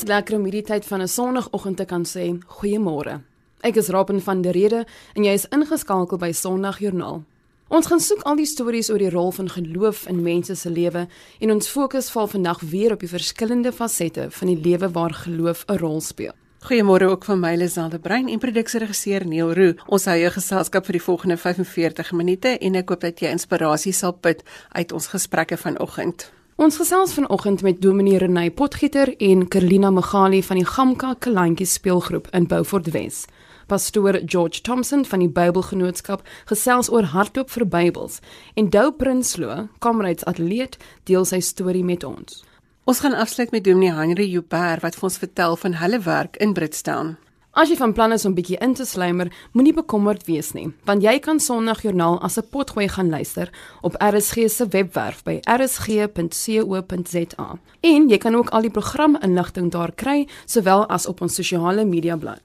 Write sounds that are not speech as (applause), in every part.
Dis lekker om hierdie tyd van 'n sonoggend te kan sê goeiemôre. Ek is Rapen van der Rede en jy is ingeskakel by Sondagjoernaal. Ons gaan soek al die stories oor die rol van geloof in mense se lewe en ons fokus val vandag weer op die verskillende fasette van die lewe waar geloof 'n rol speel. Goeiemôre ook van my Liselde Brein en produksieregisseur Neil Roo. Ons hou jou geselskap vir die volgende 45 minute en ek hoop dat jy inspirasie sal put uit ons gesprekke vanoggend. Ons gesels vanoggend met Dominee Renay Potgieter en Kerlina Magali van die Gamka Kalantjie speelgroep in Beaufort Wes. Pastoor George Thompson van die Bybelgenootskap gesels oor hardloop vir Bybels en Dou Prinsloo, Comrades atleet, deel sy storie met ons. Ons gaan afsluit met Dominee Henry Joubert wat vir ons vertel van hulle werk in Britstown. As jy van plan is om bietjie in te slymer, moenie bekommerd wees nie, want jy kan Sondagjoernaal as 'n potgooi gaan luister op RSG se webwerf by rsg.co.za. En jy kan ook al die programinligting daar kry, sowel as op ons sosiale media bladsy.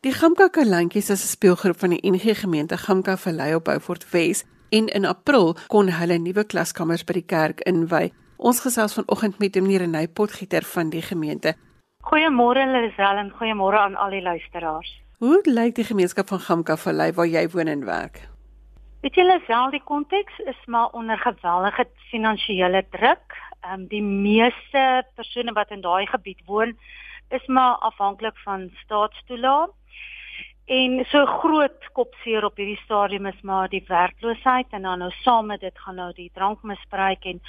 Die Gamka Kalantjies is 'n speelgroep van die NG Gemeente Gamka Vallei op Beaufort Wes en in April kon hulle nuwe klaskamers by die kerk inwy. Ons gesels vanoggend met meneer Renay Potgieter van die gemeente. Goeiemôre Lisel en goeiemôre aan al die luisteraars. Hoe lyk die gemeenskap van Gamka Vallei waar jy woon en werk? Weet jy Lisel, die konteks is maar onder geweldige finansiële druk. Ehm um, die meeste persone wat in daai gebied woon is maar afhanklik van staatstoelaat. En so groot kopseer op hierdie stadium is maar die werkloosheid en dan nou saam met dit gaan nou die drankmisbruik en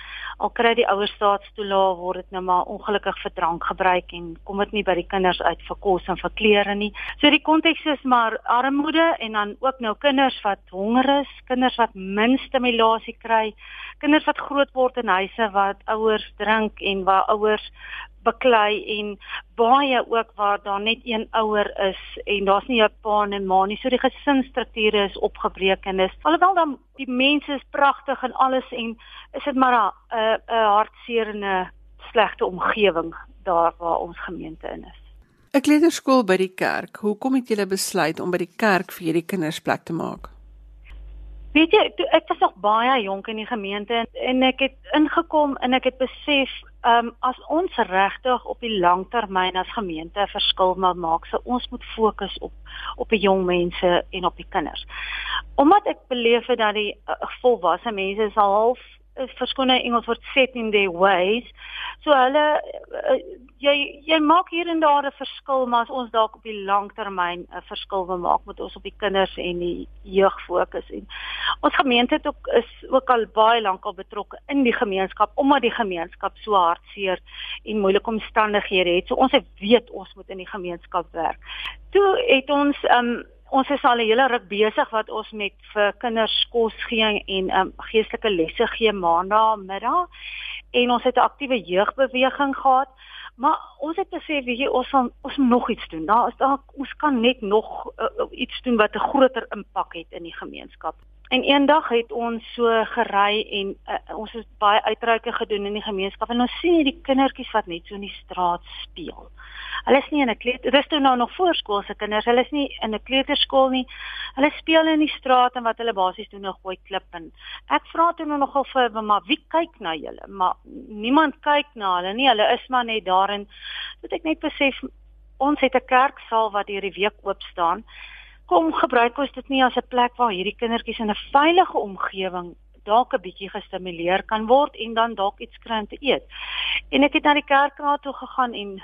al kry die ouers staatstoelae word dit nou maar ongelukkig vir drank gebruik en kom dit nie by die kinders uit vir kos en vir klere nie. So die konteks is maar armoede en dan ook nou kinders wat honger is, kinders wat min stimulasie kry, kinders wat groot word in huise wat ouers drink en waar ouers beklei en baie ook waar daar net een ouer is en daar's nie 'n pa en 'n ma nie. So die gesinsstrukture is opgebreek en is alhoewel dan die mense is pragtig en alles en is dit maar 'n 'n hartseerende slegte omgewing daar waar ons gemeente in is. 'n Kleuterskool by die kerk. Hoekom het julle besluit om by die kerk vir hierdie kinders plek te maak? Weet jy, toe, ek was nog baie jonk in die gemeente en, en ek het ingekom en ek het besef Ehm um, as ons regtig op die langtermyn as gemeente 'n verskil wil maak, so ons moet fokus op op die jong mense en op die kinders. Omdat ek beleef het dat die uh, volwasse mense is al half verskone Engels word set in their ways. So hulle uh, jy jy maak hier en daar 'n verskil, maar as ons dalk op die langtermyn 'n verskil wil maak, moet ons op die kinders en die jeug fokus en ons gemeente het ook is ook al baie lank al betrokke in die gemeenskap omdat die gemeenskap so hartseer en moeilike omstandighede het. So ons het weet ons moet in die gemeenskap werk. Toe het ons um ons is al 'n hele ruk besig wat ons met vir kinders kos gee en um, geestelike lesse gee maandag middag en ons het 'n aktiewe jeugbeweging gehad. Maar ons het gesê weet jy ons van ons nog iets doen. Daar is daar ons kan net nog uh, iets doen wat 'n groter impak het in die gemeenskap En eendag het ons so gery en uh, ons het baie uitreike gedoen in die gemeenskap en ons sien hierdie kindertjies wat net so in die straat speel. Hulle is nie in 'n kleuter, dis toe nou nog voorskoolse kinders. Hulle is nie in 'n kleuterskool nie. Hulle speel in die straat en wat hulle basies doen is gooi klip en ek vra toe nou nogal vir maar wie kyk na julle? Maar niemand kyk na hulle nie. Hulle is maar net daarin. Dit ek net besef ons het 'n kerksaal wat hierdie week oop staan kom gebruik ons dit nie as 'n plek waar hierdie kindertjies in 'n veilige omgewing dalk 'n bietjie gestimuleer kan word en dan dalk iets kry om te eet. En ek het na die kerkraad toe gegaan en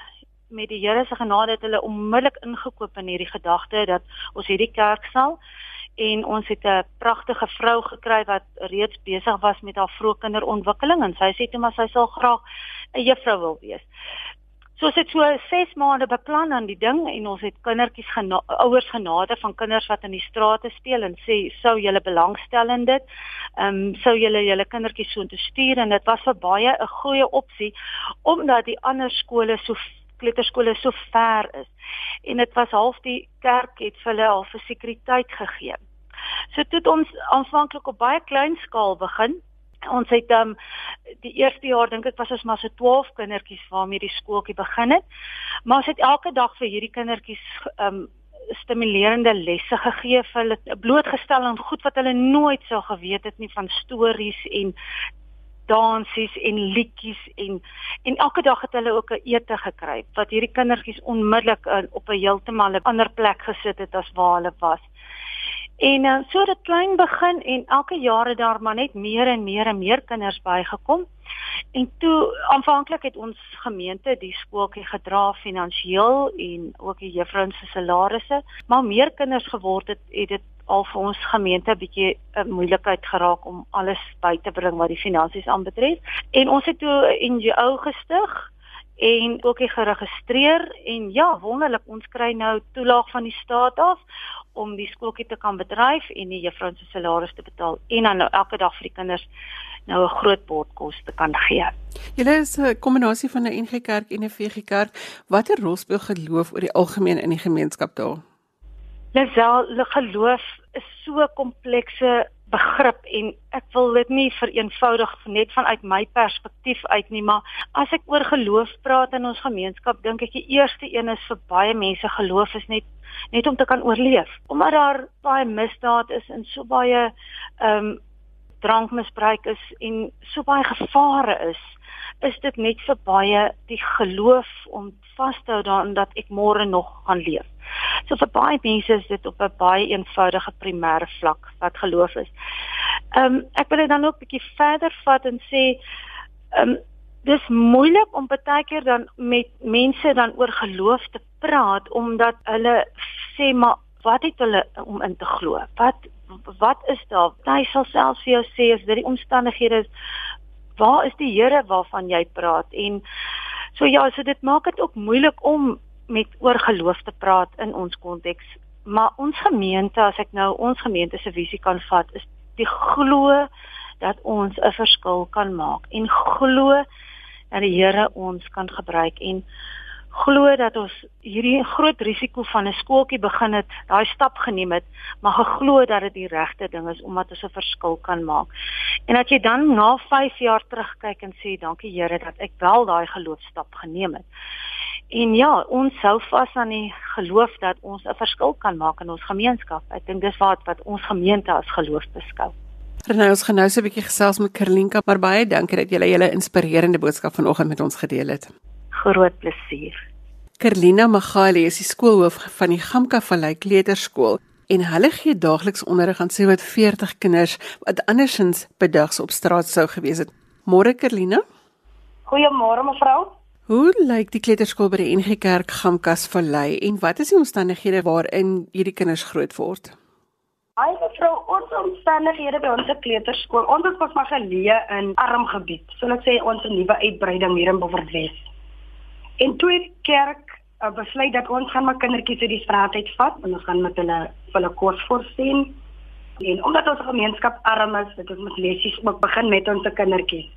met die Here se genade het hulle onmiddellik ingekoop in hierdie gedagte dat ons hierdie kerk sal en ons het 'n pragtige vrou gekry wat reeds besig was met haar vroeë kinderontwikkeling en sy sê toe maar sy sal graag 'n juffrou wil wees. So ons het so 6 maande beplan aan die ding en ons het kindertjies gena ouers genade van kinders wat in die strate speel en sê sou julle belangstel in dit. Ehm um, sou julle julle kindertjies so intoe stuur en dit was vir baie 'n goeie opsie omdat die ander skole so kleuterskole so ver is. En dit was half die kerk het vir hulle al vir sekuriteit gegee. So toe het ons aanvanklik op baie klein skaal begin Ons het um die eerste jaar dink ek was ons maar so 12 kindertjies waarmee die skooltjie begin het. Maar ons het elke dag vir hierdie kindertjies um stimulerende lesse gegee vir hulle blootgestel aan goed wat hulle nooit sou geweet het nie van stories en dansies en liedjies en en elke dag het hulle ook 'n ete gekry wat hierdie kindertjies onmiddellik op 'n heeltemal 'n ander plek gesit het as waar hulle was. En uh, so het dit klein begin en elke jaar het daar maar net meer en meer en meer kinders bygekom. En toe aanvanklik het ons gemeente die skooltjie gedra finansiëel en ook die juffrouens se salarisse, maar meer kinders geword het, het dit al vir ons gemeente 'n bietjie 'n uh, moeilikheid geraak om alles by te bring wat die finansies aanbetref. En ons het toe 'n NGO gestig en ook geregistreer en ja, wonderlik, ons kry nou toelaag van die staat af om die skooltjie te kan bedryf en die juffrouens se salarisse te betaal en dan nou elke dag vir die kinders nou 'n groot bord kos te kan gee. Julle is 'n kombinasie van 'n NG Kerk en 'n VG Kerk. Watter rol speel geloof oor die algemeen in die gemeenskap daar? Lisel, geloof is so 'n komplekse begrip en ek wil dit nie vereenvoudig net vanuit my perspektief uit nie, maar as ek oor geloof praat in ons gemeenskap, dink ek die eerste een is vir baie mense geloof is net net om te kan oorleef. Omdat daar baie misdaad is en so baie ehm um, drankmisbruik is en so baie gevare is, is dit net vir baie die geloof om vas te hou daarin dat ek môre nog gaan leef. So vir baie mense is dit op 'n baie eenvoudige primêre vlak wat geloof is. Ehm um, ek wil dit dan ook bietjie verder vat en sê ehm um, dis moeilik om baie keer dan met mense dan oor geloof te praat omdat hulle sê maar wat het hulle om in te glo? Wat wat is daar? Hy sal self vir jou sê as dit die omstandighede is, waar is die Here waarvan jy praat? En so ja, so dit maak dit ook moeilik om met oor geloof te praat in ons konteks. Maar ons gemeente, as ek nou ons gemeente se visie kan vat, is die glo dat ons 'n verskil kan maak en glo dat die Here ons kan gebruik en glo dat ons hierdie groot risiko van 'n skooltjie begin het, daai stap geneem het, maar geglo dat dit die regte ding is omdat ons 'n verskil kan maak. En dat jy dan na 5 jaar terugkyk en sê dankie Here dat ek wel daai geloofstap geneem het. En ja, ons hou vas aan die geloof dat ons 'n verskil kan maak in ons gemeenskap. Ek dink dis wat wat ons gemeente as geloof beskou. Renée, ons gaan nou so 'n bietjie gesels met Kerlinka, maar baie dankie dat jy julle inspirerende boodskap vanoggend met ons gedeel het groot plesier. Kerlina Magali is die skoolhoof van die Gamka Vallei Kleuterskool en hulle gee daagliks onderrig aan sê wat 40 kinders wat andersins bedags op straat sou gewees het. Môre Kerlina? Goeiemôre mevrou. Hoe lyk die kleuterskool by die NG Kerk Gamkas Vallei en wat is die omstandighede waarin hierdie kinders groot word? Hi mevrou, ons omstandighede by ons kleuterskool, ons is pas maar geleë in arm gebied. So ek sê ons 'n nuwe uitbreiding hier in Bofortwes. En toe het kerk uh, besluit dat ons gaan maar kindertjies uit die straat uit vat en ons gaan met hulle hulle kos voorsien. En omdat ons gemeenskap arm is, het ons met lesies ook begin met ons kindertjies.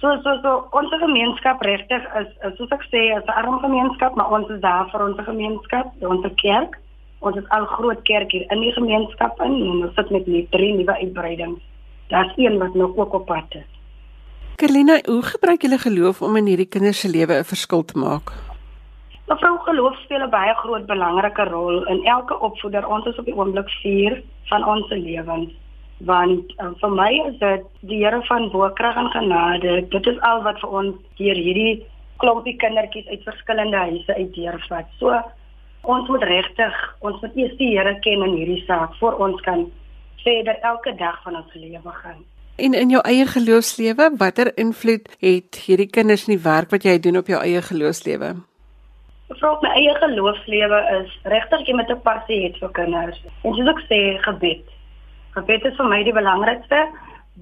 So so so ons gemeenskap regtig is, is soos ek sê, is 'n arm gemeenskap, maar ons is daar vir ons gemeenskap, ons kerk. Ons is al groot kerk hier in die gemeenskap in en ons sit met net drie nuwe uitbreidings. Daar's een wat nog ook op pad is. Kerlina, hoe gebruik julle geloof om in hierdie kinders se lewe 'n verskil te maak? Mevrou geloof speel 'n baie groot belangrike rol in elke opvoeder. Ons is op die oomblik vier van ons lewens. Want um, vir my is dit die Here van bokrag en genade. Dit is al wat vir ons deur hierdie klompie kindertjies uit verskillende huise uitdeurvat. So ons moet regtig, ons moet eers die Here ken in hierdie saak voor ons kan verder elke dag van ons lewe gaan. En in jou eie geloofslewe, watter invloed het hierdie kinders in die werk wat jy doen op jou eie geloofslewe? Vrou, my eie geloofslewe is regtig jy met 'n passie het vir kinders. En soos ek sê, gebed. Gebed is vir my die belangrikste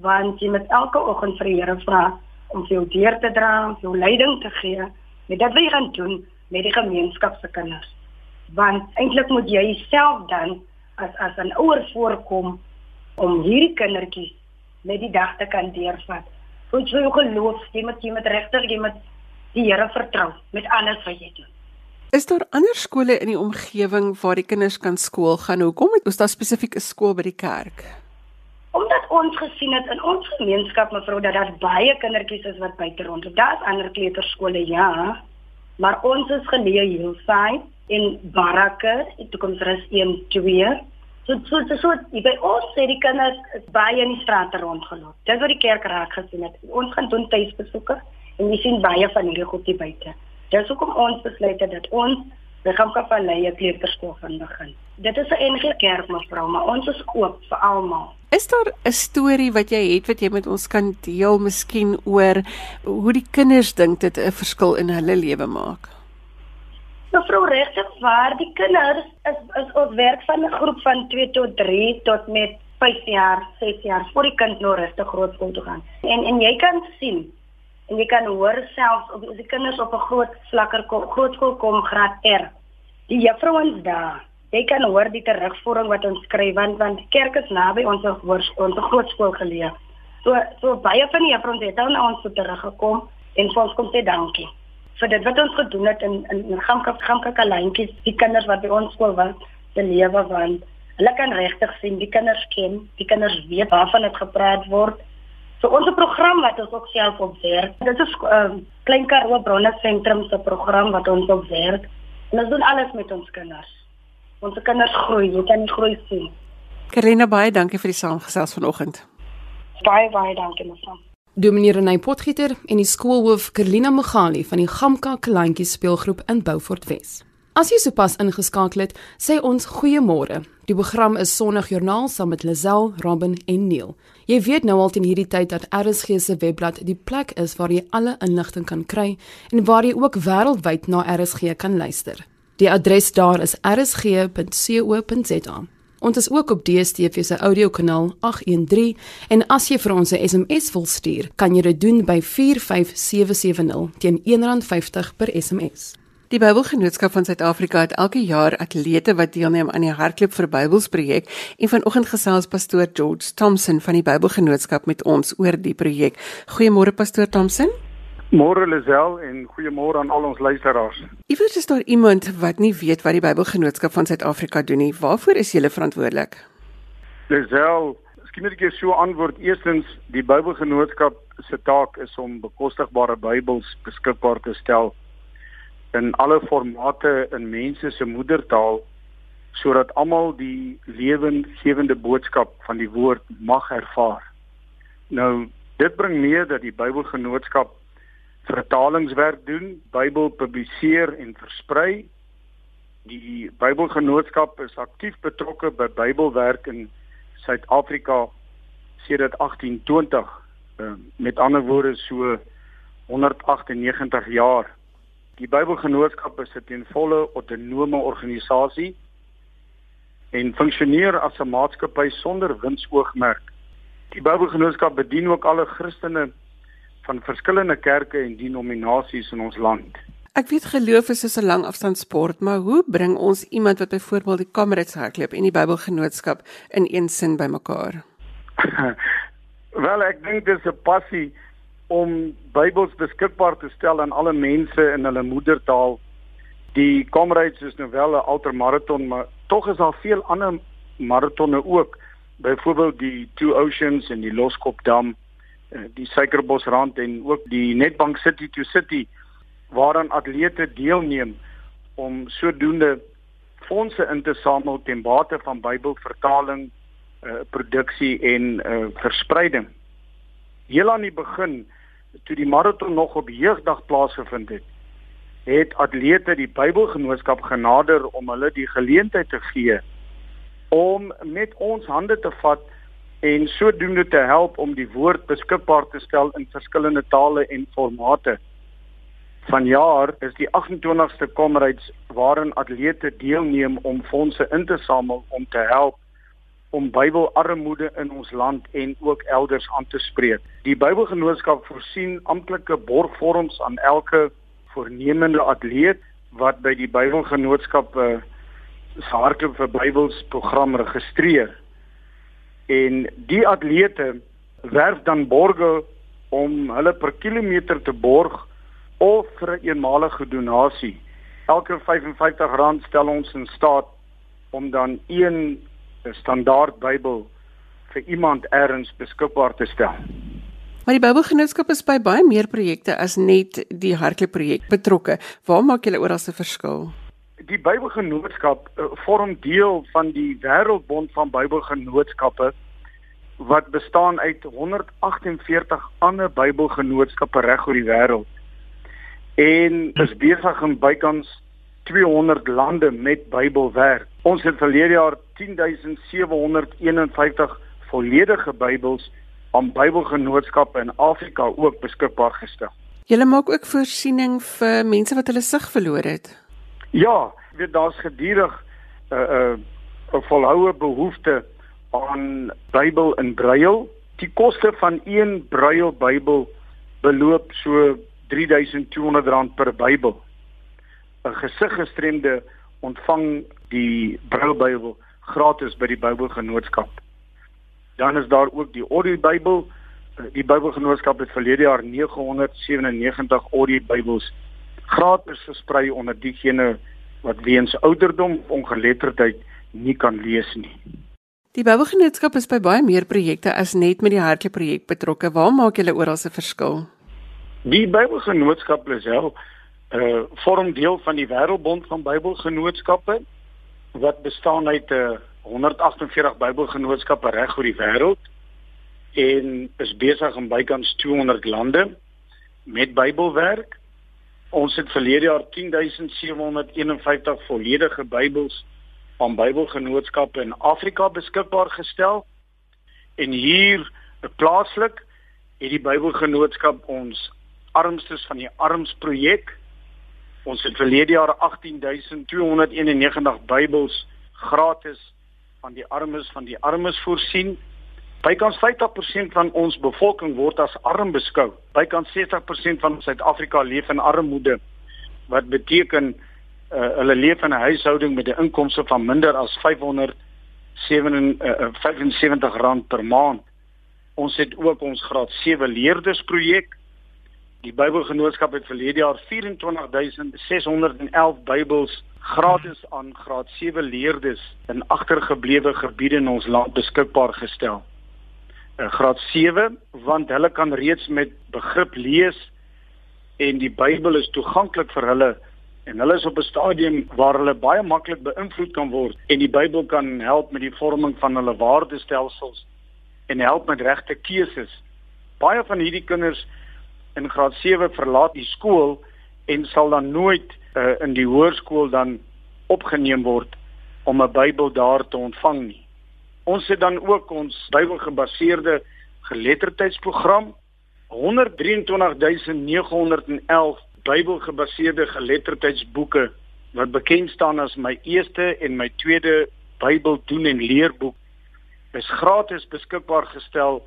want jy met elke oggend vir die Here vra om vir jou deur te dra, om jou leiding te gee met wat jy gaan doen met die gemeenskap se kinders. Want eintlik moet jy self dan as as 'n ouer voorkom om hierdie kindertjies met die dag te kan deurvat. Want jy geloof, jy moet jy moet regtig jy moet die Here vertrou met alles wat jy doen. Is daar ander skole in die omgewing waar die kinders kan skool gaan? Hoekom het ons daar spesifiek 'n skool by die kerk? Omdat ons gesien het in ons gemeenskap mevrou dat daar baie kindertjies is wat buite rondloop. Daar's ander kleuterskole ja, maar ons is geleë hiersaai en barakke, die toekomsrus 1 2. So so so, so by ons sê die kinders is baie in die strate rondgeloop. Dis wat die kerk raak gesien het. Ons gaan doen tuisbesoeke en jy sien baie van hierdie goed hier buite. Dis hoekom ons besluit het dat ons by Gamkapalei 'n kleuterskool gaan begin. Dit is 'n NG Kerk mevrou, maar ons is oop vir almal. Is daar 'n storie wat jy het wat jy met ons kan deel, miskien oor hoe die kinders dink dit 'n verskil in hulle lewe maak? Mevrou regtig waar die kinders is is ons werk van 'n groep van 2 tot 3 tot met 5 jaar, 6 jaar voor die kind nou regtig groot skool toe gaan. En en jy kan sien en jy kan hoor selfs of die kinders op 'n groot vlakker groot skool kom graad R. Die juffrouens daar jy kan hoor die terugvoering wat ons kry want want die kerk is naby ons ons groot skool geleë. So so baie van die juffrouens het dan ons toe teruggekom en vir ons kom sê dankie vir dit wat ons gedoen het in in, in Gamkap Gamkap Kaleintjies die kinders wat by ons skool was te lewe want hulle kan regtig sien die kinders ken die kinders weet waarvan dit gepraat word so ons program wat ons ook self opwerk dit is 'n uh, klein Karoo bronne sentrum se program wat ons opwerk en ons doen alles met ons kinders ons kinders groei, jy kan groei sien. Karina baie dankie vir die saamgesels vanoggend. Baie baie dankie mevrou. Dominee Renay Potgieter en die skoolhoof Karlina Magali van die Gamka Kleintjies speelgroep in Beaufort Wes. As jy sopas ingeskakel het, sê ons goeiemôre. Die program is Sondagjoernaal saam met Lazel, Robin en Neil. Jy weet nou al teen hierdie tyd dat RSG se webblad die plek is waar jy alle inligting kan kry en waar jy ook wêreldwyd na RSG kan luister. Die adres daar is rsg.co.za. Ons is ook op DStv se audiokanaal 813 en as jy vir ons 'n SMS wil stuur, kan jy dit doen by 45770 teen R1.50 per SMS. Die Bybelgenootskap van Suid-Afrika het elke jaar atlete wat deelneem aan die Hardloop vir Bybels projek en vanoggend gesels pastoor George Thompson van die Bybelgenootskap met ons oor die projek. Goeiemôre pastoor Thompson. Môre Lisel en goeiemôre aan al ons luisteraars. Iewers is daar iemand wat nie weet wat die Bybelgenootskap van Suid-Afrika doen nie. Waarvoor is julle verantwoordelik? Lisel, skien ek gee so antwoord. Eerstens, die Bybelgenootskap se taak is om bekostigbare Bybels beskikbaar te stel in alle formate in mense se moedertaal sodat almal die lewensgewende boodskap van die woord mag ervaar. Nou, dit bring mee dat die Bybelgenootskap vertalingswerk doen, Bybel publiseer en versprei. Die Bybelgenootskap is aktief betrokke by Bybelwerk in Suid-Afrika sedert 1820. Uh, met ander woorde so 198 jaar. Die Bybelgenootskap is 'n ten volle autonome organisasie en funksioneer as 'n maatskappy sonder winsoogmerk. Die Bybelgenootskap bedien ook alle Christene van verskillende kerke en denominasies in ons land. Ek weet geloof is so 'n lang afstandsport, maar hoe bring ons iemand wat byvoorbeeld die Kamerads hardloop en die Bybelgenootskap in een sin bymekaar? (laughs) Wel, ek dink dit is 'n passie om Bybels beskikbaar te stel aan alle mense in hulle moedertaal. Die Kamerads is nou wel 'n ultramaraton, maar tog is daar veel ander maratonne ook. Byvoorbeeld die Two Oceans en die Loskop Dam die Suikerbosrand en ook die Netbank City to City waaraan atlete deelneem om sodoende fondse in te samel ten bate van Bybelvertaling, uh, produksie en uh, verspreiding. Heel aan die begin toe die maraton nog op jeugdag plaasgevind het, het atlete die Bybelgenootskap genader om hulle die geleentheid te gee om met ons hande te vat en sodoende te help om die woord beskikbaar te stel in verskillende tale en formate. Vanjaar is die 28ste Comrades waarin atlete deelneem om fondse in te samel om te help om Bybelarmoede in ons land en ook elders aan te spreek. Die Bybelgenootskap voorsien amptelike borgvorms aan elke voornemende atleet wat by die Bybelgenootskap uh, se hardloop vir Bybels program registreer en die atlete werf dan borge om hulle per kilometer te borg of vir 'n eenmalige donasie. Elke R55 stel ons in staat om dan een standaard Bybel vir iemand erns beskikbaar te stel. Maar die Bybelgenootskap is by baie meer projekte as net die hardloop projek betrokke. Waar maak julle oral se verskil? Die Bybelgenootskap uh, vorm deel van die Wêreldbond van Bybelgenootskappe wat bestaan uit 148 ander Bybelgenootskappe reg oor die wêreld. En is besig in bykans 200 lande met Bybelwerk. Ons het verlede jaar 10751 volledige Bybels aan Bybelgenootskappe in Afrika ook beskikbaar gestel. Julle maak ook voorsiening vir mense wat hulle sig verloor het. Ja, weet daar's gedurig 'n uh, 'n uh, 'n volhoue behoefte aan Bybel in Braille. Die koste van een Braille Bybel beloop so R3200 per Bybel. 'n Gesiggestremde ontvang die Braille Bybel gratis by die Bybelgenootskap. Dan is daar ook die Audio Bybel. Die Bybelgenootskap het verlede jaar 997 Audio Bybels gratis versprei onder diegene wat weens ouderdom of ongeletterdheid nie kan lees nie. Die Bybelgenootskap is by baie meer projekte as net met die Hartklop projek betrokke. Waar maak julle oral se verskil? Die Bybelgenootskap self uh vorm deel van die Wêreldbond van Bybelgenootskappe wat bestaan uit 'n uh, 148 Bybelgenootskappe reg oor die wêreld en is besig in bykans 200 lande met Bybelwerk. Ons het verlede jaar 10751 volledige Bybels van Bybelgenootskappe in Afrika beskikbaar gestel. En hier plaaslik het die Bybelgenootskap ons armstes van die arms projek. Ons het verlede jaar 18291 Bybels gratis aan die armes van die armes voorsien. Bykans 50% van ons bevolking word as arm beskou. Bykans 60% van Suid-Afrika leef in armoede wat beteken uh, hulle leef in 'n huishouding met 'n inkomste van minder as 575 uh, rand per maand. Ons het ook ons graad 7 leerders projek. Die Bybelgenootskap het verlede jaar 24611 Bybels gratis aan graad 7 leerders in agtergeblewe gebiede in ons land beskikbaar gestel graad 7 want hulle kan reeds met begrip lees en die Bybel is toeganklik vir hulle en hulle is op 'n stadium waar hulle baie maklik beïnvloed kan word en die Bybel kan help met die vorming van hulle waardestelsels en help met regte keuses. Baie van hierdie kinders in graad 7 verlaat die skool en sal dan nooit uh, in die hoërskool dan opgeneem word om 'n Bybel daar te ontvang nie. Ons het dan ook ons Bybelgebaseerde geletterdheidsprogram 123911 Bybelgebaseerde geletterdheidsboeke wat bekend staan as my eerste en my tweede Bybel doen en leerboek is gratis beskikbaar gestel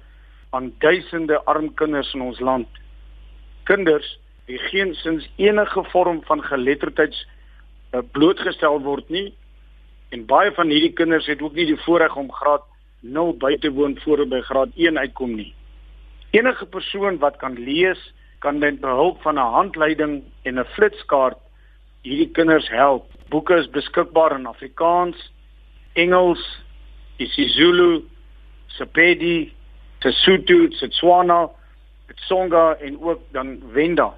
aan duisende arm kinders in ons land. Kinders wie geensins enige vorm van geletterdheids eh, blootgestel word nie En baie van hierdie kinders het ook nie die voorreg om graad 0 by te woon voor hulle by graad 1 uitkom nie. Enige persoon wat kan lees, kan met behulp van 'n handleiding en 'n flitskaart hierdie kinders help. Boeke is beskikbaar in Afrikaans, Engels, isiZulu, Sepedi, Sesotho, Setswana, Tsonga en ook dan Venda.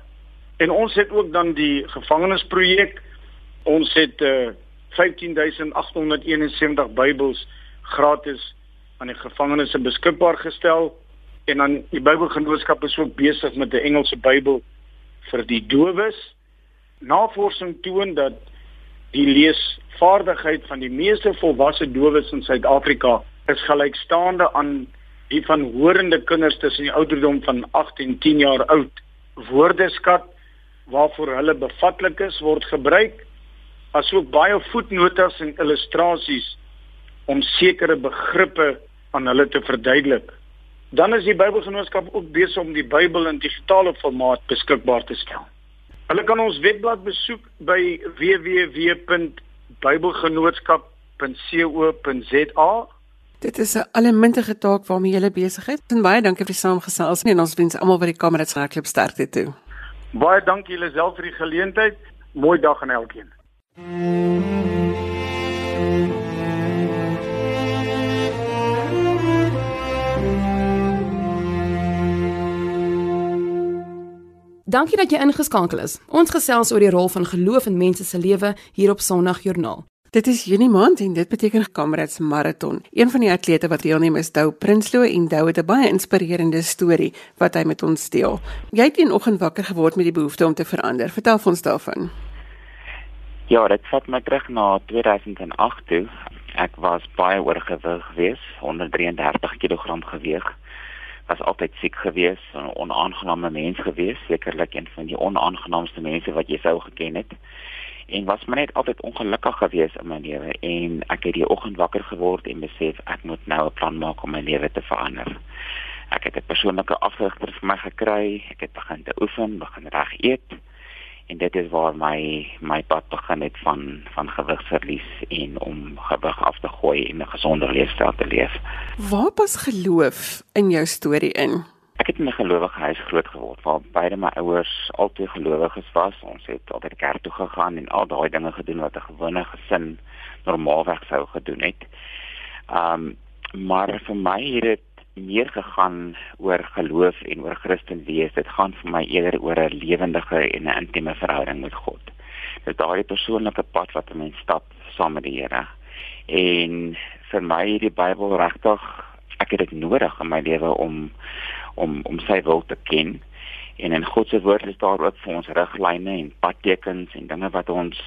En ons het ook dan die gevangenisprojek. Ons het 'n uh, eh, 15871 Bybels gratis aan die gevangenes beskikbaar gestel en dan die Bybelgenootskap is ook besig met 'n Engelse Bybel vir die dowes. Navorsing toon dat die leesvaardigheid van die meeste volwasse dowes in Suid-Afrika is gelykstaande aan die van horende kinders tussen die ouderdom van 8 en 10 jaar oud. Woordeskat waarvoor hulle bevatlik is word gebruik asook baie voetnotas en illustrasies om sekere begrippe aan hulle te verduidelik. Dan is die Bybelgenootskap ook besig om die Bybel in digitale formaat beskikbaar te stel. Hulle kan ons webblad besoek by www.bybelgenootskap.co.za. Dit is 'n allemintige taak waarmee jy besig is. En baie dankie vir die saamgesels en ons wens almal by die Kamerads Hardloop sterkte toe. Baie dankie julle self vir die geleentheid. Mooi dag aan elkeen. Dankie dat jy ingeskakel is. Ons gesels oor die rol van geloof in mense se lewe hier op Sondagjoernaal. Dit is Junie maand en dit beteken Kamerads Marathon. Een van die atlete wat deelneem is Dou Prinsloo en Dou het 'n baie inspirerende storie wat hy met ons deel. Jy het eenoggend wakker geword met die behoefte om te verander. Vertel ons daarvan. Ja, dit vat my terug na 2008 toe. Ek was baie oorgewig geweest, 133 kg geweeg. Was altyd siek geweest, 'n onaangename mens geweest, sekerlik een van die onaangenaamste mense wat jy sou geken het en was my net altyd ongelukkig geweest in my lewe en ek het die oggend wakker geword en besef ek moet nou 'n plan maak om my lewe te verander. Ek het 'n persoonlike afrigter vir my gekry, ek het begin te oefen, begin reg eet en dit is waar my my pad begin het van van gewigsverlies en om gewig af te gooi en 'n gesonder leefstyl te leef. Waar pas geloof in jou storie in? Ek het in 'n gelowige huis groot geword waar beide my ouers altyd gelowiges was. Ons het altyd kerk toe gegaan en al daai dinge gedoen wat 'n gewone gesin normaalweg sou gedoen het. Um maar vir my het dit meer gegaan oor geloof en oor Christen wees. Dit gaan vir my eerder oor 'n lewendige en 'n intieme verhouding met God. Dit daai persoonlike pad wat 'n mens stap saam met die Here. En vir my het die Bybel regtig ek het dit nodig in my lewe om om om sy wil te ken. En in God se woord is daar ook vir ons riglyne en padtekens en dinge wat ons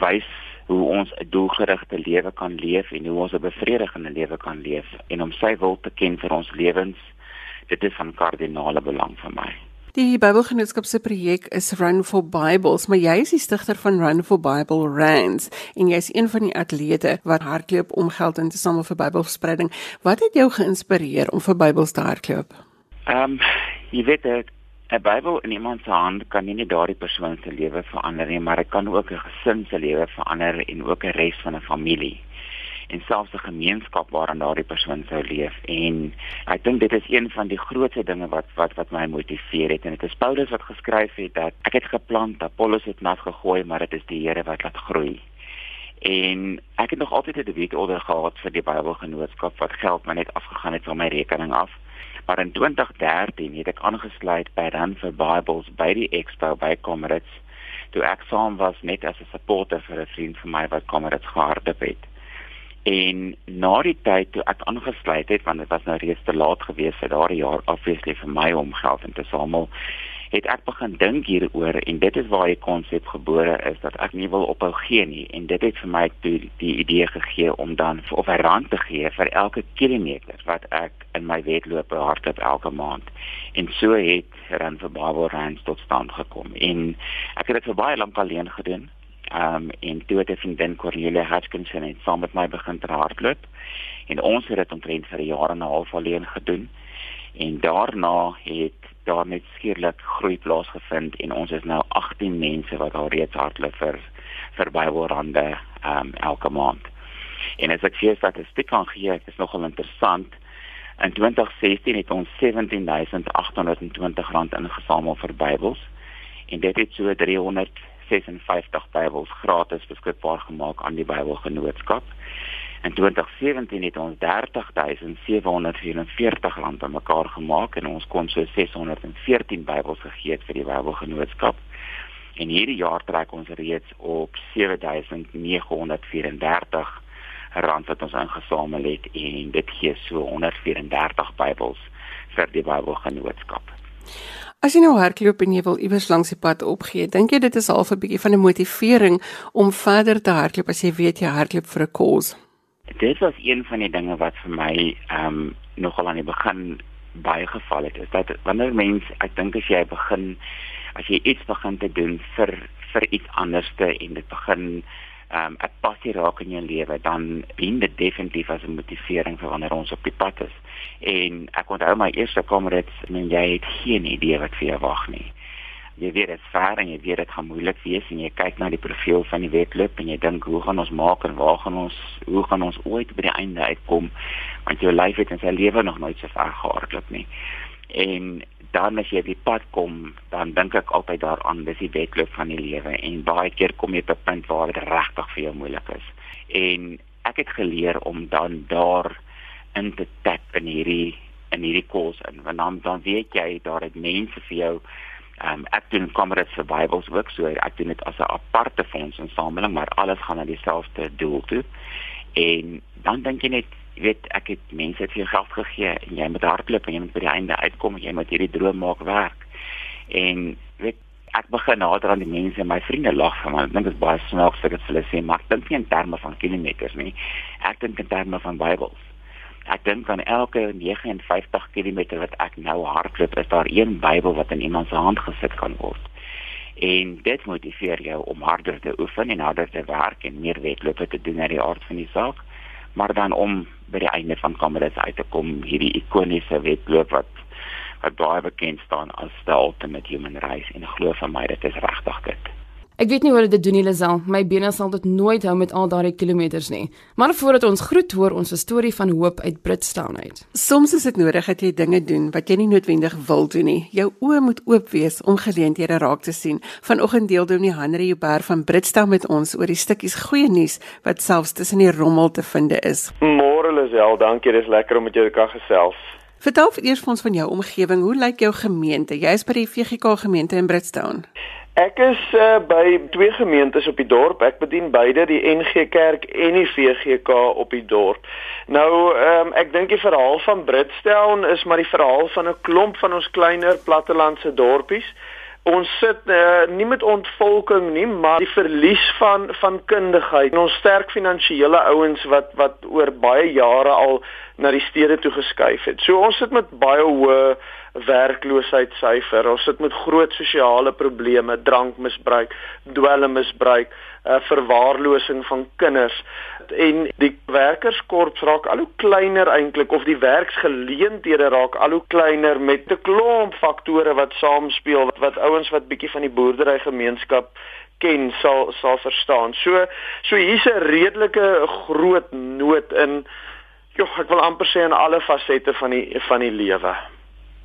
wys hoe ons 'n doelgerigte lewe kan leef en hoe ons 'n bevredigende lewe kan leef en om sy wil te ken vir ons lewens. Dit is van kardinale belang vir my. Die Bybelgenootskap se projek is Run for Bibles, maar jy is die stigter van Run for Bible Rands en jy is een van die atlete wat hardloop om geld in te samel vir Bybelverspreiding. Wat het jou geïnspireer om vir Bybels te hardloop? Ehm um, jy weet dit 'n Bybel in iemand se hand kan nie net daardie persoon se lewe verander nie, maar dit kan ook 'n gesin se lewe verander en ook 'n res van 'n familie en selfs 'n gemeenskap waarin daardie persoon sou leef. En ek dink dit is een van die grootste dinge wat wat wat my motiveer het en dit is Paulus wat geskryf het dat ek het geplant, Apollos het nat gegooi, maar dit is die Here wat laat groei. En ek het nog altyd 'n debiet order gehad vir die Bybelgenootskap wat geld my net afgegaan het van my rekening af. Maar in 2013 het ek aangesluit by Run for Bibles by die Expo by Comrades. Toe ek saam was net as 'n supporter vir 'n vriend van my wat Comrades gehardop het. En na die tyd toe ek aangesluit het, want dit was nou reeds te laat geweest vir daardie jaar obviously vir my om geld in te samel, het ek begin dink hieroor en dit is waar die konsep gebore is dat ek nie wil ophou gee nie en dit het vir my die, die idee gegee om dan of 'n rand te gee vir elke kilometer wat ek in my wedloop hardloop elke maand. En so het Run for Bible Runs tot stand gekom. En ek het dit vir baie lank alleen gedoen. Ehm um, en toe het ek vriendin Cornelia Hutchinson en saam met my begin hardloop. En ons het dit omtrent vir 'n jaar en 'n half alleen gedoen. En daarna het daar net skielik groei plaasgevind en ons is nou 18 mense wat al reeds hardloop vir vir Bybelrande um elke maand. En as ek vir statistiek kan gee, is nogal interessant. In 2016 het ons 17820 rand ingesamel vir Bybels en dit het so 356 Bybels gratis beskikbaar gemaak aan die Bybelgenootskap. In 2017 het ons 30744 rand bymekaar gemaak en ons kon so 614 Bybels gegee het vir die Bybelgenootskap. En hierdie jaar trek ons reeds op 7934 rand wat ons ingesamel het en dit gee so 134 Bybels vir die Bybelgenootskap. As jy nou hardloop en jy wil iewers langs die pad opgee, dink jy dit is al 'n bietjie van 'n motivering om verder te hardloop as jy weet jy hardloop vir 'n cause? Dit was een van die dinge wat vir my ehm um, nogal aan die begin baie geval het. Is dat wanneer mens ek dink as jy begin as jy iets begin te doen vir vir iets anderste en dit begin ehm um, 'n passie raak in jou lewe dan dien dit definitief as 'n motivering vir wanneer ons op die pad is. En ek onthou my eerste kamerad en jy het geen idee wat vir jou wag nie jy weet dit ver en jy weet dit gaan moeilik wees en jy kyk na die profiel van die wedloop en jy dink hoe gaan ons maak en waar gaan ons hoe gaan ons ooit by die einde uitkom? Want jou lyf het in sy lewe nog nooit so ver gehardloop nie. En dan as jy op die pad kom dan dink ek altyd daaraan dis die wedloop van die lewe en baie keer kom jy op 'n punt waar dit regtig vir jou moeilik is. En ek het geleer om dan daar in te tap in hierdie in hierdie kos en want dan dan weet jy daar het mense vir jou um, ek doen Comrades for Bibles ook so ek doen dit as 'n aparte fondsinsameling maar alles gaan na dieselfde doel toe. En dan dink jy net jy weet ek het mense vir jou geld gegee en jy moet hardloop en jy moet by die einde uitkom en jy moet hierdie droom maak werk. En weet ek begin nader aan die mense en my vriende lag van my. Ek dink dit is baie snaaks dat ek dit vir hulle sê, maar ek dink nie in terme van kilometers nie. Ek dink in terme van Bybels. Ek dink aan elke 59 km wat ek nou hardloop, is daar een Bybel wat in iemand se hand gesit kan word. En dit motiveer jou om harder te oefen en harder te werk en meer wedlope te doen na die aard van die saak, maar dan om by die einde van kameras uit te kom, hierdie ikoniese wedloop wat wat baie bekend staan as the ultimate human race en glo vir my dit is regtig dit. Ek weet nie hoe dit doen nie Lisel, my bene sal dit nooit hou met al daardie kilometers nie. Maar voordat ons groet hoor ons 'n storie van hoop uit Britstown uit. Soms is dit nodig dat jy dinge doen wat jy nie noodwendig wil doen nie. Jou oë moet oop wees om geleenthede raak te sien. Vanoggend deel Dominee Henry Huber van Britstown met ons oor die stukkies goeie nuus wat selfs tussen die rommel te vind is. Môre Lisel, dankie, dis lekker om met jou te kan gesels. Vertel eers vir ons van jou omgewing. Hoe lyk jou gemeente? Jy is by die VGK gemeente in Britstown. Ek is uh, by twee gemeentes op die dorp. Ek bedien beide die NG Kerk en die VGK op die dorp. Nou, um, ek dink die verhaal van Britstown is maar die verhaal van 'n klomp van ons kleiner plattelandse dorpies ons sit uh, nie met ontvolking nie, maar die verlies van van kundigheid en ons sterk finansiële ouens wat wat oor baie jare al na die stede toe geskuif het. So ons sit met baie hoë werkloosheidssyfer. Ons sit met groot sosiale probleme, drankmisbruik, dwelmmisbruik, uh, verwaarlosing van kinders en die werkerskorps raak al hoe kleiner eintlik of die werksgeleenthede raak al hoe kleiner met 'n klomp faktore wat saamspeel wat, wat ouens wat bietjie van die boerdery gemeenskap ken sal sal verstaan. So so hier's 'n redelike groot nood in joh, ek wil amper sê in alle fasette van die van die lewe.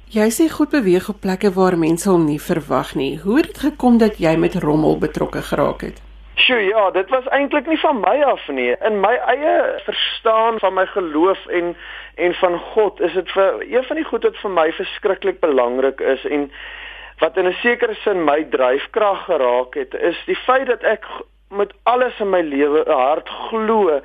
Jy sê goed beweeg op plekke waar mense hom nie verwag nie. Hoe het dit gekom dat jy met rommel betrokke geraak het? Sjoe, ja, dit was eintlik nie van my af nie. In my eie verstaan van my geloof en en van God is dit vir een van die goed wat vir my verskriklik belangrik is en wat in 'n sekere sin my dryfkrag geraak het, is die feit dat ek met alles in my lewe hart glo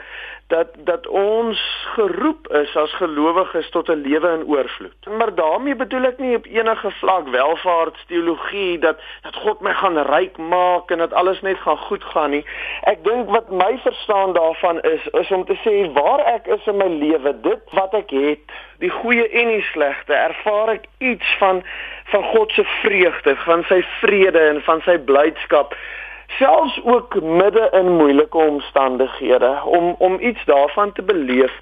dat dat ons geroep is as gelowiges tot 'n lewe in oorvloed. Maar daarmee bedoel ek nie op enige vlak welvaartsteologie dat dat God my gaan ryk maak en dat alles net gaan goed gaan nie. Ek dink wat my verstaan daarvan is is om te sê waar ek is in my lewe, dit wat ek het, die goeie en die slegte, ervaar ek iets van van God se vreugde, van sy vrede en van sy blydskap selfs ook midde in moeilike omstandighede om om iets daarvan te beleef.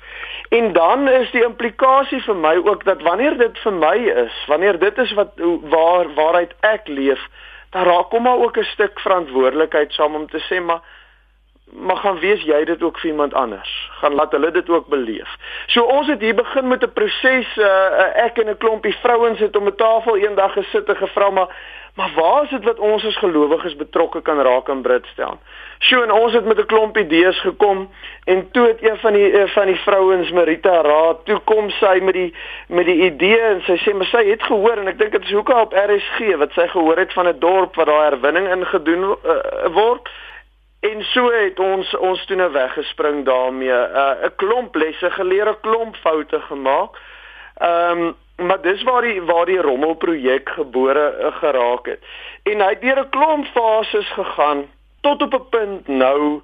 En dan is die implikasie vir my ook dat wanneer dit vir my is, wanneer dit is wat waar waaruit ek leef, dan raak kom maar ook 'n stuk verantwoordelikheid saam om te sê maar maar gaan wees jy dit ook vir iemand anders. Gaan laat hulle dit ook beleef. So ons het hier begin met 'n proses uh, ek en 'n klompie vrouens het om 'n tafel eendag gesit en gevra maar Maar waar is dit wat ons as gelowiges betrokke kan raak in Britstown? Sjoe, en ons het met 'n klomp idees gekom en toe het een van die van die vrouens Marita raad, toe kom sy met die met die idee en sy sê maar sy het gehoor en ek dink dit is hoekom op RSG wat sy gehoor het van 'n dorp waar daar herwinning ingedoen uh, word. En so het ons ons toe nou weggespring daarmee. 'n uh, klomp lesse geleer, 'n klomp foute gemaak. Ehm um, maar dis waar die waar die rommelprojek gebore uh, geraak het. En hy het deur 'n klomp fases gegaan tot op 'n punt nou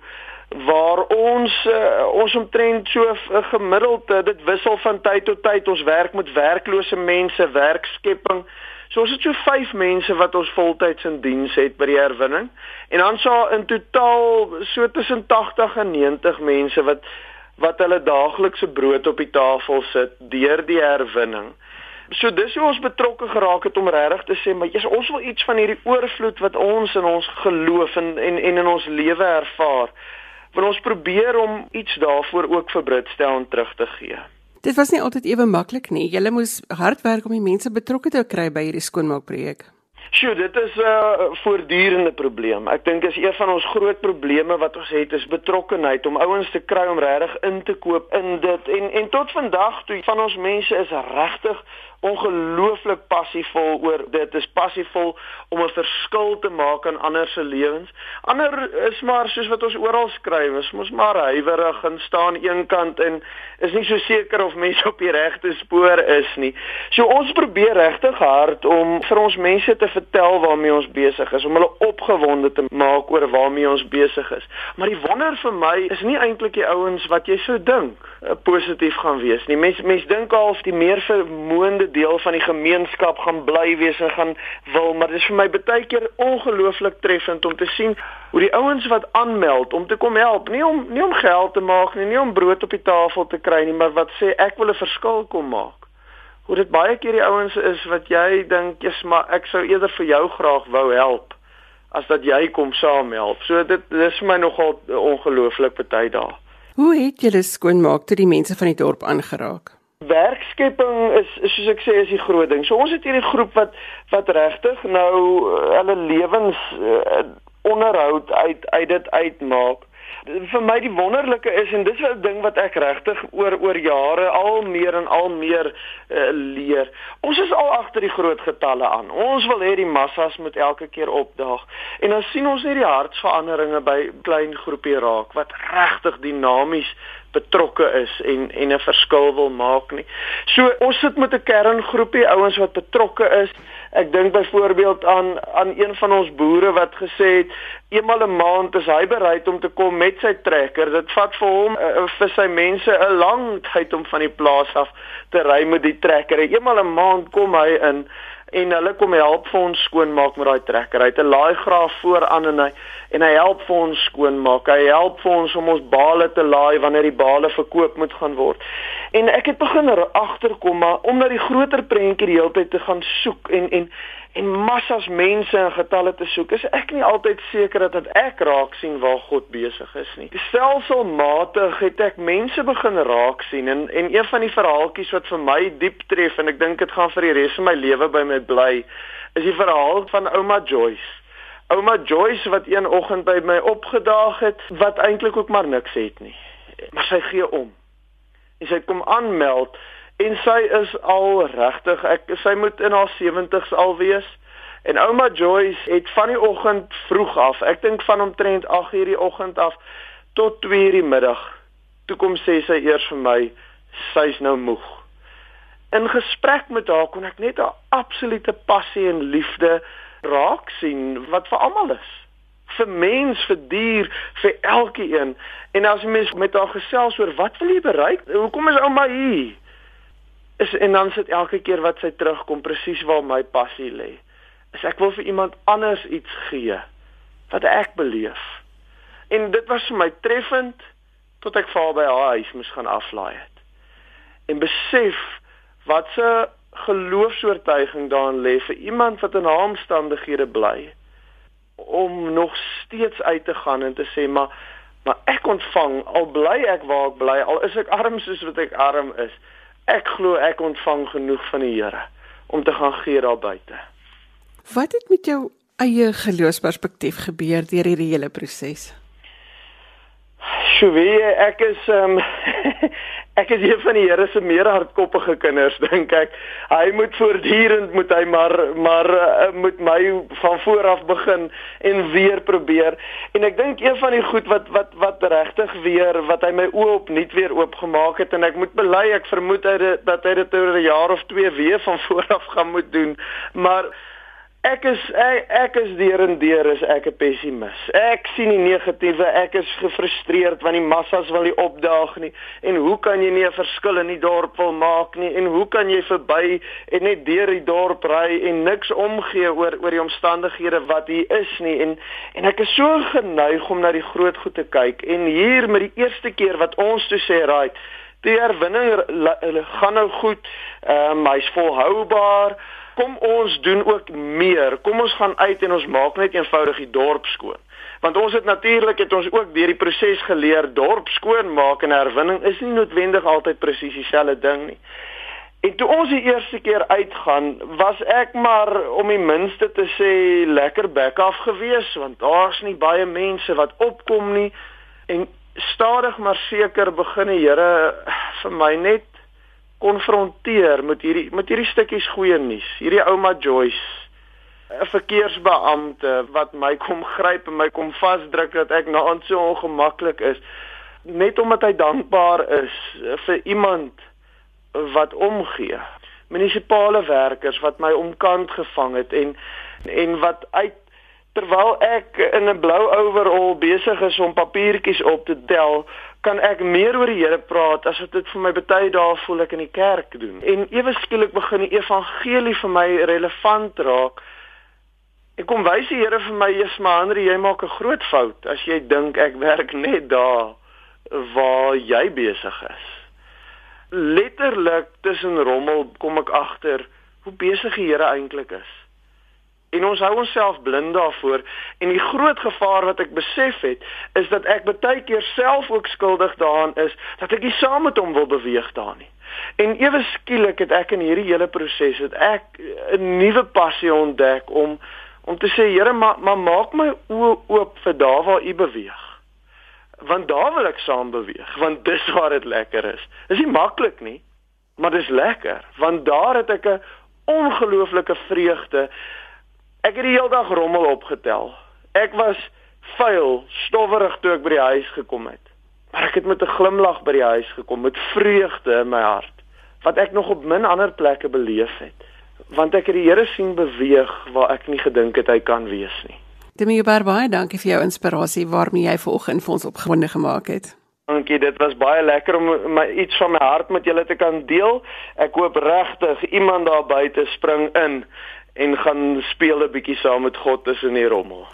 waar ons uh, ons omtrent so uh, gemiddeld uh, dit wissel van tyd tot tyd. Ons werk met werklose mense werkskepping. So ons het so 5 mense wat ons voltyds in diens het by die herwinning. En dan sou in totaal so tussen 80 en 90 mense wat wat hulle daaglikse brood op die tafel sit deur die herwinning So dis hoe ons betrokke geraak het om regtig te sê maar Jesus ons wil iets van hierdie oorvloed wat ons in ons geloof en en, en in ons lewe ervaar. Want ons probeer om iets daarvoor ook vir Britstel terug te gee. Dit was nie altyd ewe maklik nie. Jy moes hard werk om die mense betrokke te kry by hierdie skoonmaakprojek. Sjoe, dit is 'n uh, voortdurende probleem. Ek dink is een van ons groot probleme wat ons het is betrokkenheid om ouens te kry om regtig in te koop in dit. En en tot vandag toe van ons mense is regtig ongelooflik passievol oor dit. Is passievol om 'n verskil te maak in ander se lewens. Ander is maar soos wat ons oral skryf, is mos maar huiwerig en staan eenkant en is nie so seker of mense op die regte spoor is nie. So ons probeer regtig hard om vir ons mense te vertel waarmee ons besig is, om hulle opgewonde te maak oor waarmee ons besig is. Maar die wonder vir my is nie eintlik die ouens wat jy sou dink eh, positief gaan wees nie. Mense mense dink al of die meer vermoënde deel van die gemeenskap gaan bly wees en gaan wil, maar dit is vir my baie keer ongelooflik treffend om te sien hoe die ouens wat aanmeld om te kom help, nie om nie om geld te maak nie, nie om brood op die tafel te kry nie, maar wat sê ek wil 'n verskil kom maak. Hoe dit baie keer die ouens is wat jy dink, "Jesus, maar ek sou eerder vir jou graag wou help." as dat jy kom saam help. So dit dis my nogal ongelooflik party daar. Hoe het julle skoonmaak toe die mense van die dorp aangeraak? Werkskepping is soos ek sê is die groot ding. So ons het hierdie groep wat wat regtig nou uh, hulle lewens uh, onderhoud uit uit dit uitmaak. Vir my die wonderlike is en dis 'n ding wat ek regtig oor oor jare al meer en al meer uh, leer. Ons is al agter die groot getalle aan. Ons wil hê die massas moet elke keer opdaag. En dan sien ons net die hartsveranderinge by klein groepie raak wat regtig dinamies betrokke is en en 'n verskil wil maak nie. So ons sit met 'n kerngroepie ouens wat betrokke is. Ek dink byvoorbeeld aan aan een van ons boere wat gesê het eenmal 'n maand is hy bereid om te kom met sy trekker. Dit vat vir hom uh, vir sy mense 'n lang tyd om van die plaas af te ry met die trekker. Eenmal 'n maand kom hy in en hulle kom help vir ons skoonmaak met daai trekker. Hy het 'n laaigraaf vooraan en hy en hy help vir ons skoonmaak. Hy help vir ons om ons bale te laai wanneer die bale verkoop moet gaan word. En ek het begin agterkom maar om na die groter prentjie die hele tyd te gaan soek en en en massas mense en getalle te soek, is ek nie altyd seker dat ek raak sien waar God besig is nie. Stelselmatig het ek mense begin raak sien en en een van die verhaaltjies wat vir my diep tref en ek dink dit gaan vir die res van my lewe by my bly, is die verhaal van ouma Joyce. Ouma Joyce wat een oggend by my opgedaag het wat eintlik ook maar niks het nie. Maar sy gee om. En sy kom aanmeld en sy is al regtig ek sy moet in haar 70's al wees en ouma Joyce het van die oggend vroeg af ek dink van omtrent 8:00 die oggend af tot 2:00 die middag toe kom sê sy eers vir my sy's nou moeg in gesprek met haar kon ek net 'n absolute passie en liefde raak sien wat vir almal is vir mens, vir dier, vir elkeen. En as jy mens met haar gesels oor wat wil jy bereik? Hoekom is ouma hier? Is en dan sit elke keer wat sy terugkom presies waar my passie lê. Is ek wil vir iemand anders iets gee wat ek beleef. En dit was vir my treffend tot ek vaar by haar huis moes gaan aflaai het. En besef wat 'n geloofsoortuiging daarin lê vir iemand wat in haar omstandighede bly om nog steeds uit te gaan en te sê maar maar ek ontvang al bly ek waar ek bly al is ek arm soos wat ek arm is ek glo ek ontvang genoeg van die Here om te gaan gee daar buite. Wat het met jou eie geloofsperspektief gebeur deur hierdie hele proses? Sjoe, ek is ehm um, (laughs) ek is een van die Here se meer hardkoppige kinders (laughs) dink ek. Hy moet voortdurend moet hy maar maar uh, moet my van voor af begin en weer probeer. En ek dink een van die goed wat wat wat regtig weer wat hy my oë opnuut weer oopgemaak het en ek moet bely ek vermoed hy dat hy dit oor 'n jaar of 2 weer van (laughs) voor af gaan moet doen. Maar Ek is ek, ek is deur en deur is ek 'n pessimis. Ek sien die negatiewe, ek is gefrustreerd want die massas wil nie opdaag nie. En hoe kan jy nie 'n verskil in die dorp wil maak nie? En hoe kan jy verby en net deur die dorp ry en niks omgee oor oor die omstandighede wat hier is nie? En en ek is so geneig om na die groot goed te kyk. En hier met die eerste keer wat ons toe sê, right, die herwinning gaan nou goed. Ehm um, hy's volhoubaar kom ons doen ook meer. Kom ons gaan uit en ons maak net eenvoudig die dorp skoon. Want ons het natuurlik het ons ook deur die proses geleer dorp skoon maak en herwinning is nie noodwendig altyd presies dieselfde ding nie. En toe ons die eerste keer uitgaan, was ek maar om die minste te sê lekker back af gewees want daar's nie baie mense wat opkom nie en stadig maar seker begin die Here vir my net konfronteer met hierdie met hierdie stukkies goeie nuus. Hierdie ouma Joyce, 'n verkeersbeampte wat my kom gryp en my kom vasdruk dat ek nou aan so ongemaklik is net omdat hy dankbaar is vir iemand wat omgee. Munisipale werkers wat my omkant gevang het en en wat uit terwyl ek in 'n blou overall besig is om papiertjies op te tel, kan ek meer oor die Here praat as wat dit vir my baie dae voel ek in die kerk doen. En ewe skielik begin die evangelie vir my relevant raak. En kom wys die Here vir my, "Jesus, maar Henry, jy maak 'n groot fout as jy dink ek werk net daar waar jy besig is." Letterlik tussen rommel kom ek agter hoe besig die Here eintlik is. En ons hou onsself blind daarvoor en die groot gevaar wat ek besef het is dat ek baie keer self ook skuldig daaraan is dat ek nie saam met hom wil beweeg daar nie. En ewe skielik het ek in hierdie hele proses het ek 'n nuwe passie ontdek om om te sê Here maar ma, maak my oë oop vir daar waar u beweeg. Want daar wil ek saam beweeg want dis waar dit lekker is. Dis nie maklik nie, maar dis lekker want daar het ek 'n ongelooflike vreugde Ek het die hele dag rommel opgetel. Ek was vuil, stowwerig toe ek by die huis gekom het. Maar ek het met 'n glimlag by die huis gekom met vreugde in my hart wat ek nog op min ander plekke beleef het. Want ek het die Here sien beweeg waar ek nie gedink het hy kan wees nie. Demi baie dankie vir jou inspirasie waarmee jy vanoggend vir ons opgewonde gemaak het. Dankie, dit was baie lekker om my iets van my hart met julle te kan deel. Ek hoop regtig iemand daar buite spring in en gaan speel 'n bietjie saam met God tussen die rommel.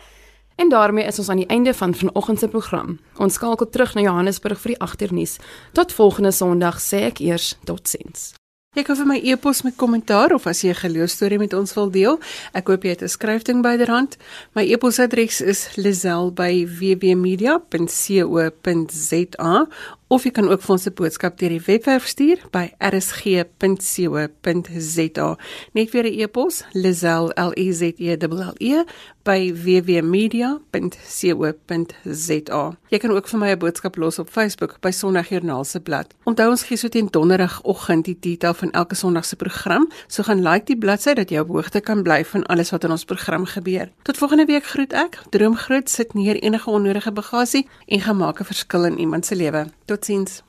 En daarmee is ons aan die einde van vanoggend se program. Ons skakel terug na Johannesburg vir die agternuus. Tot volgende Sondag sê ek eers totsiens. Jy kan vir my e-pos met kommentaar of as jy 'n geloostorie met ons wil deel. Ek hoop jy het 'n skryfding byderhand. My e-posadres is lizel@wwmedia.co.za of jy kan ook vir ons 'n boodskap deur die webwerf stuur by rsg.co.za. Net weer 'n e-pos, lizel l e z e l e by wwmedia.co.za. Jy kan ook vir my 'n boodskap los op Facebook by Sondagjoernaal se blad. Onthou ons gee so teen donderdagoggend die detail van elke Sondag se program, so gaan like die bladsy dat jy op hoogte kan bly van alles wat in ons program gebeur. Tot volgende week groet ek. Droom groot, sit neer enige onnodige bagasie en gemaak 'n verskil in iemand se lewe. Tot Totsiens.